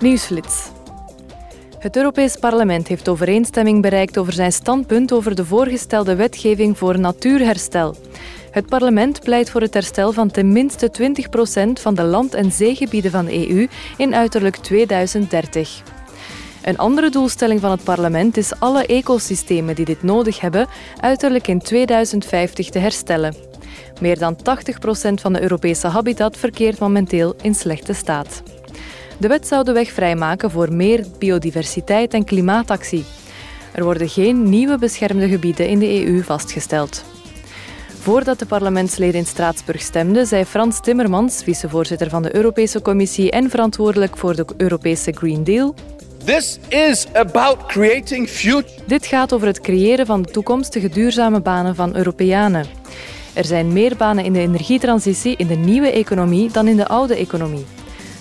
Nieuwsflits. Het Europees Parlement heeft overeenstemming bereikt over zijn standpunt over de voorgestelde wetgeving voor natuurherstel. Het parlement pleit voor het herstel van ten minste 20 procent van de land- en zeegebieden van de EU in uiterlijk 2030. Een andere doelstelling van het parlement is alle ecosystemen die dit nodig hebben uiterlijk in 2050 te herstellen. Meer dan 80 procent van de Europese habitat verkeert momenteel in slechte staat. De wet zou de weg vrijmaken voor meer biodiversiteit en klimaatactie. Er worden geen nieuwe beschermde gebieden in de EU vastgesteld. Voordat de parlementsleden in Straatsburg stemden, zei Frans Timmermans, vicevoorzitter van de Europese Commissie en verantwoordelijk voor de Europese Green Deal. This is about creating future. Dit gaat over het creëren van toekomstige duurzame banen van Europeanen. Er zijn meer banen in de energietransitie in de nieuwe economie dan in de oude economie.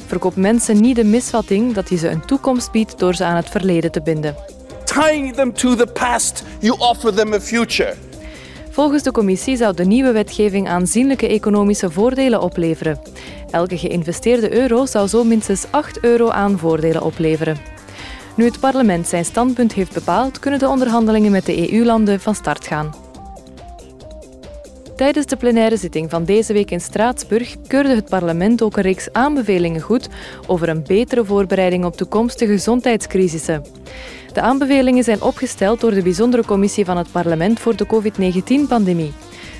Verkoop mensen niet de misvatting dat je ze een toekomst biedt door ze aan het verleden te binden. Tying them to the past, you offer them a future. Volgens de commissie zou de nieuwe wetgeving aanzienlijke economische voordelen opleveren. Elke geïnvesteerde euro zou zo minstens 8 euro aan voordelen opleveren. Nu het parlement zijn standpunt heeft bepaald, kunnen de onderhandelingen met de EU-landen van start gaan. Tijdens de plenaire zitting van deze week in Straatsburg keurde het parlement ook een reeks aanbevelingen goed over een betere voorbereiding op toekomstige gezondheidscrisissen. De aanbevelingen zijn opgesteld door de bijzondere commissie van het parlement voor de COVID-19-pandemie.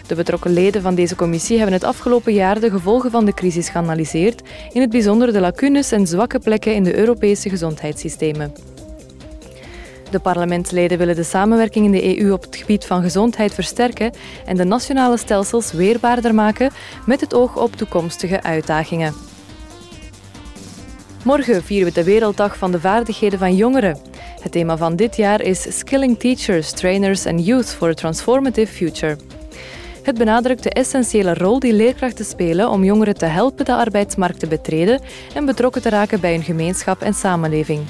De betrokken leden van deze commissie hebben het afgelopen jaar de gevolgen van de crisis geanalyseerd, in het bijzonder de lacunes en zwakke plekken in de Europese gezondheidssystemen. De parlementsleden willen de samenwerking in de EU op het gebied van gezondheid versterken en de nationale stelsels weerbaarder maken met het oog op toekomstige uitdagingen. Morgen vieren we de Werelddag van de Vaardigheden van Jongeren. Het thema van dit jaar is Skilling Teachers, Trainers and Youth for a Transformative Future. Het benadrukt de essentiële rol die leerkrachten spelen om jongeren te helpen de arbeidsmarkt te betreden en betrokken te raken bij hun gemeenschap en samenleving.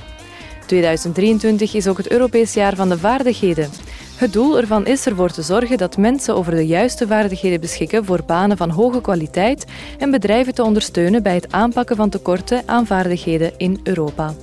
2023 is ook het Europees jaar van de vaardigheden. Het doel ervan is ervoor te zorgen dat mensen over de juiste vaardigheden beschikken voor banen van hoge kwaliteit en bedrijven te ondersteunen bij het aanpakken van tekorten aan vaardigheden in Europa.